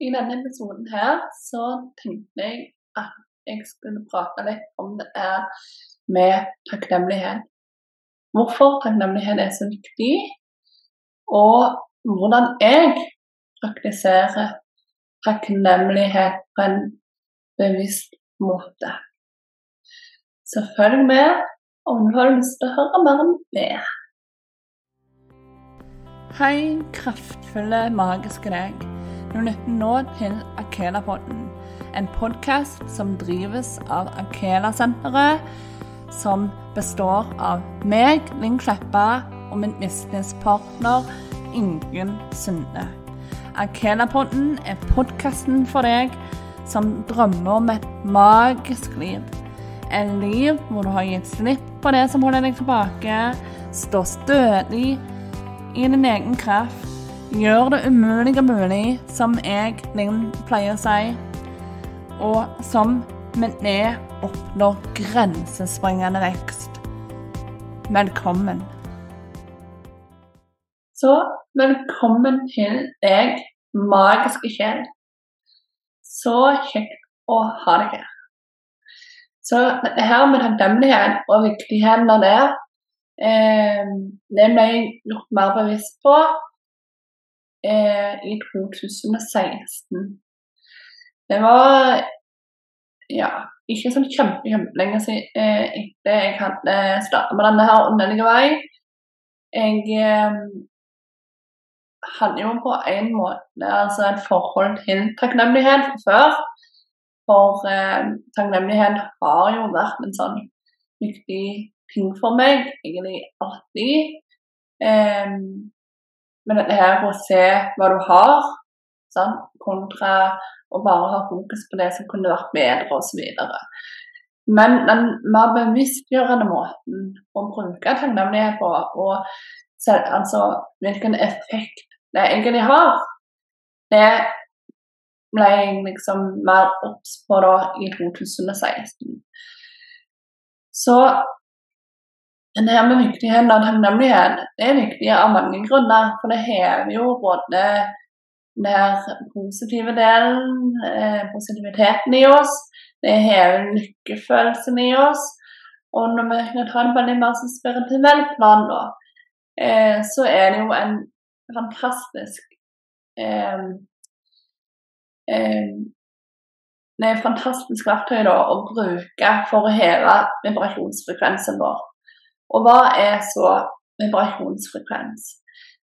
I denne episoden her så tenkte jeg at jeg skulle prate litt om det er med takknemlighet. Hvorfor takknemlighet er så viktig, og hvordan jeg praktiserer takknemlighet på en bevisst måte. Så følg med om du har lyst til å høre mer om det. Hei, kraftfulle, magiske deg. Du lytter nå til Akela-podden, en podkast som drives av Akela-senteret, som består av meg, Linn Kleppa, og min businesspartner Ingunn Sunde. Akela-podden er podkasten for deg som drømmer om et magisk liv. Et liv hvor du har gitt slipp på det som holder deg tilbake, står stødig i din egen kraft Gjør det umulige mulig, som jeg, Linn, pleier å si. Og som vi det oppnår grensesprengende vekst. Velkommen. Så velkommen til deg, magiske sjel. Så kjekt å ha deg her. Så dette her med takknemlighet og viktigheten av det, eh, det ble jeg gjort mer bevisst på eh, i 2016. Det var ja, ikke sånn kjempe, kjempelenge siden eh, etter jeg hadde starta med denne her underlige vei. Jeg eh, hadde jo på en måte altså et forhold til takknemlighet fra før. For eh, takknemlighet har jo vært en sånn viktig ting for meg, egentlig alltid. Eh, men dette her å se hva du har, sant? kontra å bare ha fokus på det som kunne vært bedre osv. Men den mer bevisstgjørende måten å bruke takknemlighet på, og altså hvilken effekt det egentlig har, det ble jeg liksom mer obs på da i 2016. Så det her med viktigheten av takknemlighet er viktig av mange grunner. For det hever jo både den positive delen, eh, positiviteten i oss, det hever lykkefølelsen i oss. Og når vi kan ta det på en mer spirituell plan, da, eh, så er det jo en fantastisk eh, Det er et fantastisk verktøy da, å bruke for å heve vibrasjonsfrekvensen vår. Og hva er så vibrasjonsfrekvens?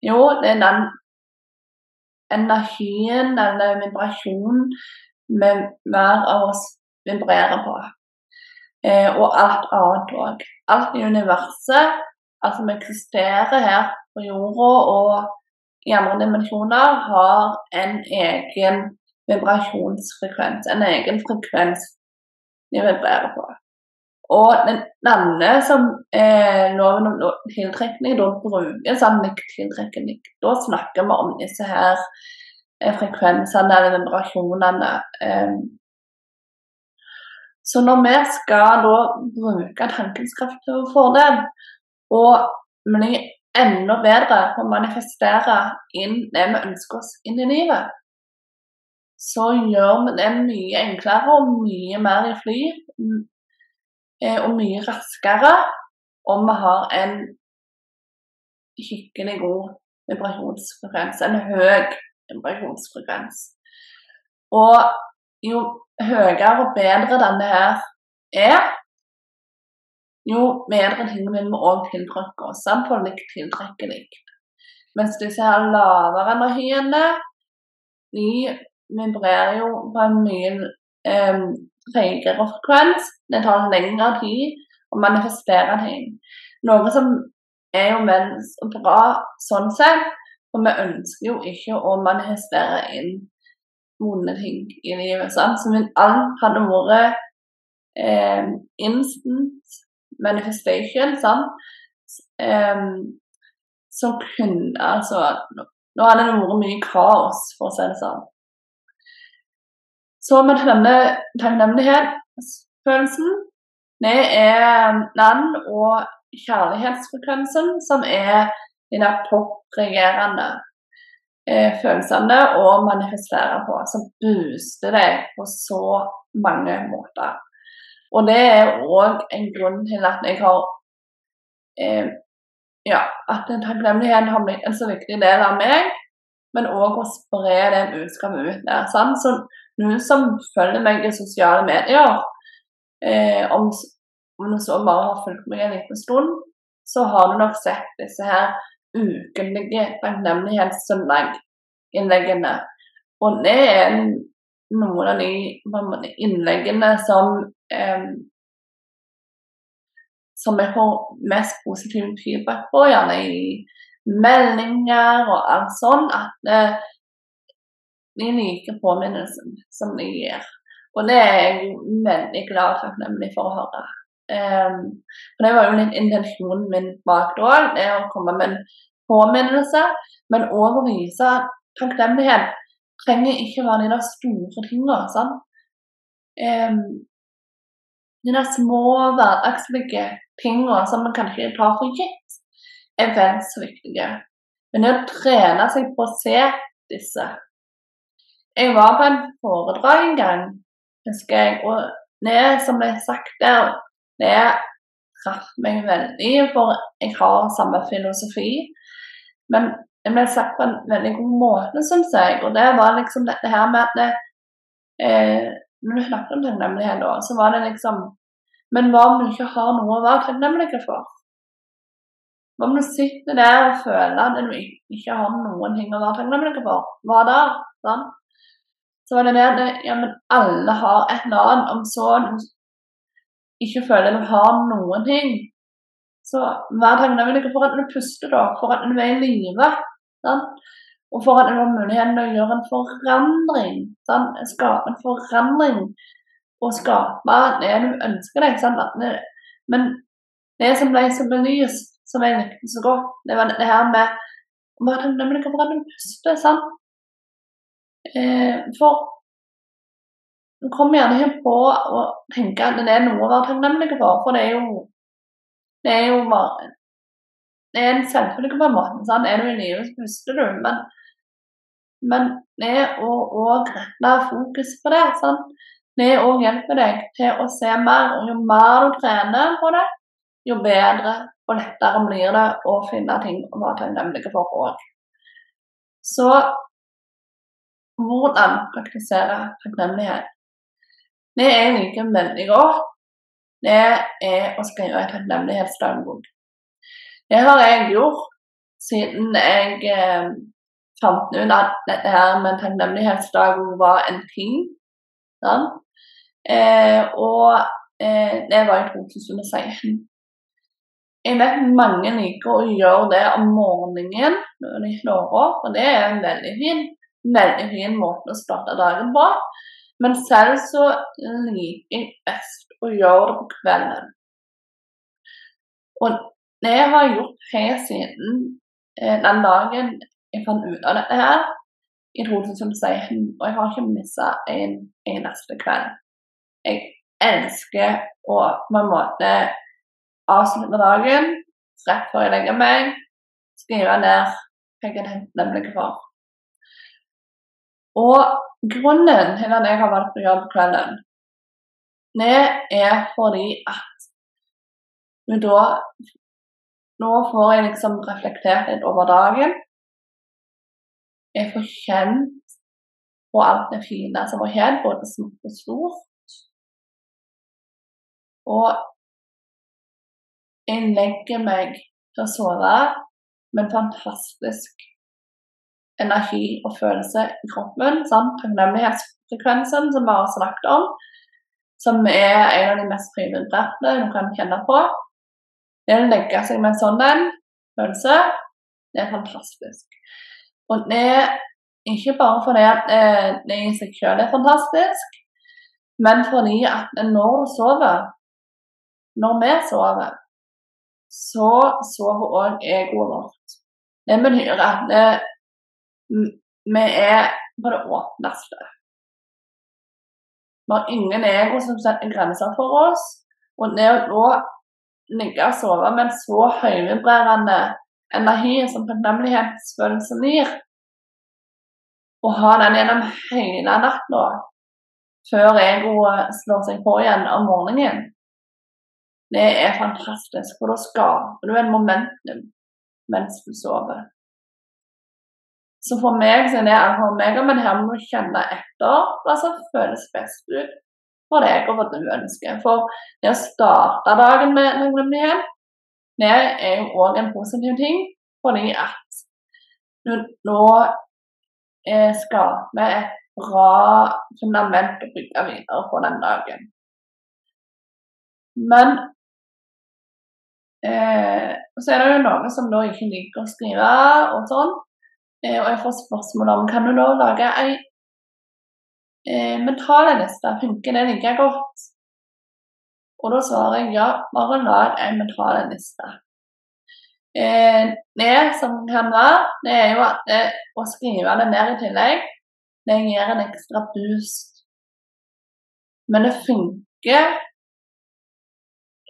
Jo, det er den energien denne vibrasjonen vi hver av oss vibrerer på. Eh, og alt annet òg. Alt i universet, alt som eksisterer her på jorda og i andre dimensjoner, har en egen vibrasjonsfrekvens, en egen frekvens de vibrerer på. Og den andre som eh, loven om tiltrekning da bruker sannhet tiltrekning, da snakker vi om disse her eh, frekvensene eller vibrasjonene. Eh. Så når vi skal da bruke tankens kraft til det, og bli enda bedre på å manifestere inn det vi ønsker oss inn i livet, så gjør vi det mye enklere og mye mer i flyt Eh, og mye raskere om vi har en hyggelig god vibrasjonsfrekvens, en høy vibrasjonsfrekvens. Og jo høyere og bedre denne her er, jo bedre ting vil vi òg tiltrekke oss. For likt tiltrekker likt. Mens disse her lavere energiene, de vibrerer jo på en mye eh, tregere frekvens. Det tar lengre tid å manifestere ting. Noe som er jo mens bra sånn sett, for vi ønsker jo ikke å manifestere inn vonde ting i livet. Sant? Så min alt hadde vært eh, instant manifestation, sant? Eh, så kunne altså Nå hadde det vært mye kaos, for å si det sånn. Så med denne takknemlighetsfølelsen, det er navn- og kjærlighetsfrekvensen som er de der toppregerende. eh, følelsene å manifestere på, som booster deg på så mange måter. Og det er òg en grunn til at jeg har eh, Ja, at takknemlighet har blitt en så viktig del av meg, men òg å spre det budskapet ut der. Sant? Så noen som følger meg i sosiale medier, eh, om, om så bare har fulgt meg en liten stund, så har du nok sett disse her ukentlige takknemlighetssøndag-innleggene. Og det er noen av de innleggene som eh, som jeg får mest positive feedback på, gjerne i meldinger og alt sånn, at eh, de liker påminnelsen som de gir. Og det er jeg veldig glad og takknemlig for å høre. Um, for Det var jo litt intensjonen min bak det òg, det å komme med en påminnelse, men òg å vise takknemlighet trenger ikke være de der store tingene. Sånn. Um, de der små hverdagslige tingene som man kanskje tar for gitt, er vel så viktige. Men det å trene seg på å se disse Jeg var på en foredrag en gang, husker jeg, og det som ble sagt der, det traff meg veldig, for jeg har samme filosofi. Men det ble sagt på en veldig god måte, syns jeg. Og det var liksom dette her med at det, eh, Når du snakket om takknemlighet, da, så var det liksom Men hva om du ikke har noe å være takknemlig for? Hva om du sitter der og føler at du ikke har noen ting å være takknemlig for? Hva da? Sånn? Så var det det ja, men alle har et eller annet. Om så ikke føler du har noen ting, så vær takknemlig for at du puster, da, for at du er i live. Og for at du har muligheten til å gjøre en forandring. Sant? Skape en forandring og skape det du ønsker deg. Sant? men det som ble så belyst, som jeg likte så godt, det var det her med å være takknemlig for at du puster. Sant? Eh, for du kommer gjerne ikke på å tenke at det er noe å være takknemlig for, for det er jo det er jo bare Det er en selvfølge på en måte. Sant? Er du i live, så puster du. Men, men det å rette fokus på det, sant? det òg hjelper deg til å se mer. Og jo mer du trener på det, jo bedre og lettere blir det å finne ting å være takknemlig for òg. Så hvordan praktisere takknemlighet? Det jeg liker veldig godt, det er å skrive en takknemlighetsdagbok. Det har jeg gjort siden jeg eh, fant ut at dette her med takknemlighetsdagbok var en ting. Sånn. Eh, og eh, det var i 2016. Jeg vet mange liker å gjøre det om morgenen når de slår opp, og det er veldig fin, veldig fin måte å starte dagen på. Men selv så liker jeg best å gjøre det på kvelden. Og det jeg har gjort helt siden eh, den dagen jeg fant ut av dette her, i 2016, og jeg har ikke mista en eneste kveld. Jeg elsker å på en måte avslutte dagen rett før jeg legger meg, skrive ned hva jeg er takknemlig for. Og grunnen til at jeg har valgt å gjøre kvelden, det er fordi at da Nå får jeg liksom reflektert litt over dagen. Jeg får kjent på alt det fine som har skjedd, både smått og stort. Og jeg legger meg til å sove med en fantastisk energi og følelse i kroppen. Sant? Takknemlighetsfrekvensen som vi har snakket om, som er en av de mest prioriterte du kan kjenne på. Det å legge seg med en sånn en følelse, det er fantastisk. Og det er ikke bare fordi at det i seg selv er fantastisk, men fordi at når du sover, når vi sover, så sover òg egoet vårt. Det betyr at det vi er på det åpneste. Vi har ingen ego som setter grenser for oss. Og det å nå ligge og sove med en så høyvibrerende energi som takknemlighetsfølelsen gir, å ha den gjennom hele natta før egoet slår seg på igjen om morgenen, det er fantastisk. For da skaper du en momentum mens du sover. Så for meg så er det alfa men her må du kjenne etter hva som føles best ut for deg og hva du ønsker. For det å starte dagen med takknemlighet, det er jo òg en positiv ting, fordi at du nå eh, skaper et bra fundament å bygge videre på den dagen. Men eh, så er det jo noen som da ikke liker å skrive og sånn. Eh, og jeg får spørsmål om kan du da lage ei eh, mentale liste. Funker det like godt? Og da svarer jeg ja, bare lag en mentale liste. Eh, det som kan være, det er jo at å skrive det ned i tillegg det gir en ekstra boost. Men det funker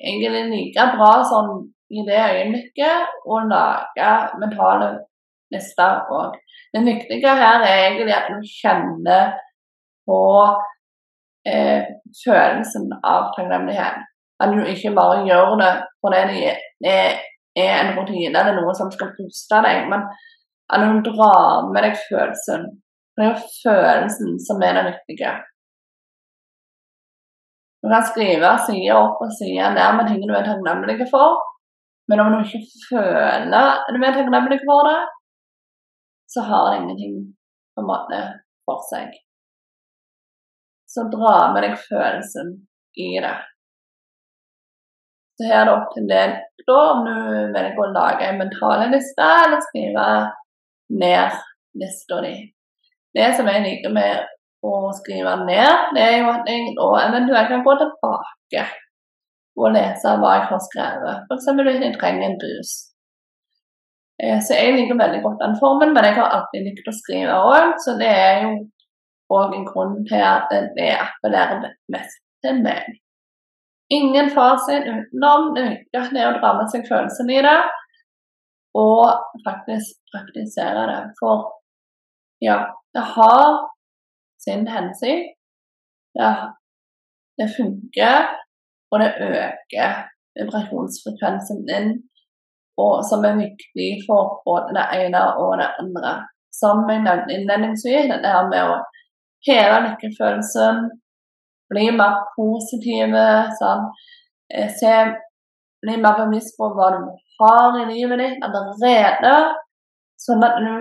egentlig like bra sånn i det øyeblikket å lage mentale lister òg. Det viktige her er egentlig at du kjenner på eh, følelsen av takknemlighet. At du ikke bare gjør det fordi det er en rutine eller noe som skal puste deg, men at du drar med deg følelsen det er følelsen som er det viktige. Du kan skrive side opp og side ned med ting du er takknemlig for, men om du ikke føler at du er takknemlig for det, så har det ingenting på en måte for seg. Så dra med deg følelsen i det. Så her er det opp til deg da, om du velger å lage en mental liste eller skrive ned lista di. Det som jeg liker med å skrive ned, det er jo at jeg da eventuelt kan gå tilbake og lese hva jeg har skrevet. F.eks. hvis jeg trenger en boost. Eh, så jeg liker veldig godt den formen, men jeg har alltid likt å skrive òg, så det er jo òg en grunn til at det appellerer mest til meg. Ingen fasit utenom. Det viktige er å dra med seg følelsene i det, og faktisk praktisere det. For ja, det har sin hensikt. Ja, det funker, og det øker vibrasjonsfrekvensen din, og som er viktig for både det ene og det andre. Som jeg nevnte innledningsvis, det her med å heve lykkefølelsen, bli mer positive, sånn. Eh, se, bli mer bevisst på hva du har i livet ditt allerede, sånn at du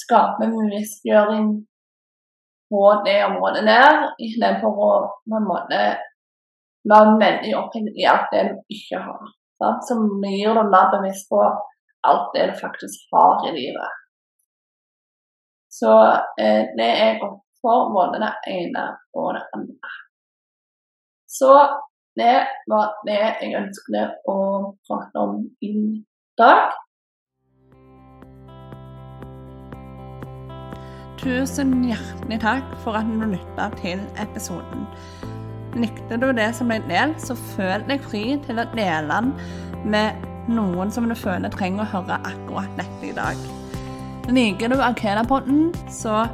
skaper bevisstgjøring på det området der, istedenfor å på en måte være veldig opphengt i alt det du ikke har. Sant? Så gjør deg mer bevisst på alt det du faktisk har i livet. Så eh, det er godt for både det ene og det andre. Så det var det jeg ønsket å prate om i dag. Tusen hjertelig takk for at du lytta til episoden. Likte du det som ble delt, så føl deg fri til å dele den med noen som du føler trenger å høre akkurat dette i dag. Liker du Arkena-podden, så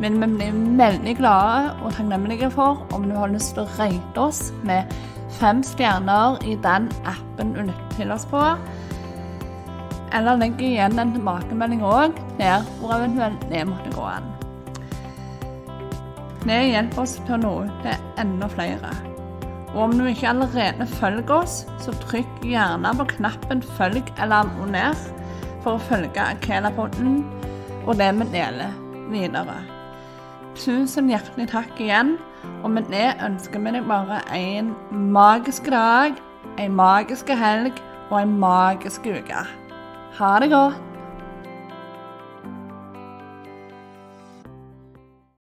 vil vi bli veldig glade og takknemlige for om du har lyst til å rate oss med fem stjerner i den appen du lytter til oss på. Eller legg igjen en tilbakemelding òg, der hvor eventuelt det måtte gå an. Det hjelper oss til å nå ut til enda flere. Og om du ikke allerede følger oss, så trykk gjerne på knappen 'følg' eller 'abonner' for å følge Akela-podden og det vi deler videre. Tusen hjertelig takk igjen, og med det ønsker vi deg bare en magisk dag, en magisk helg og en magisk uke. Ha det godt.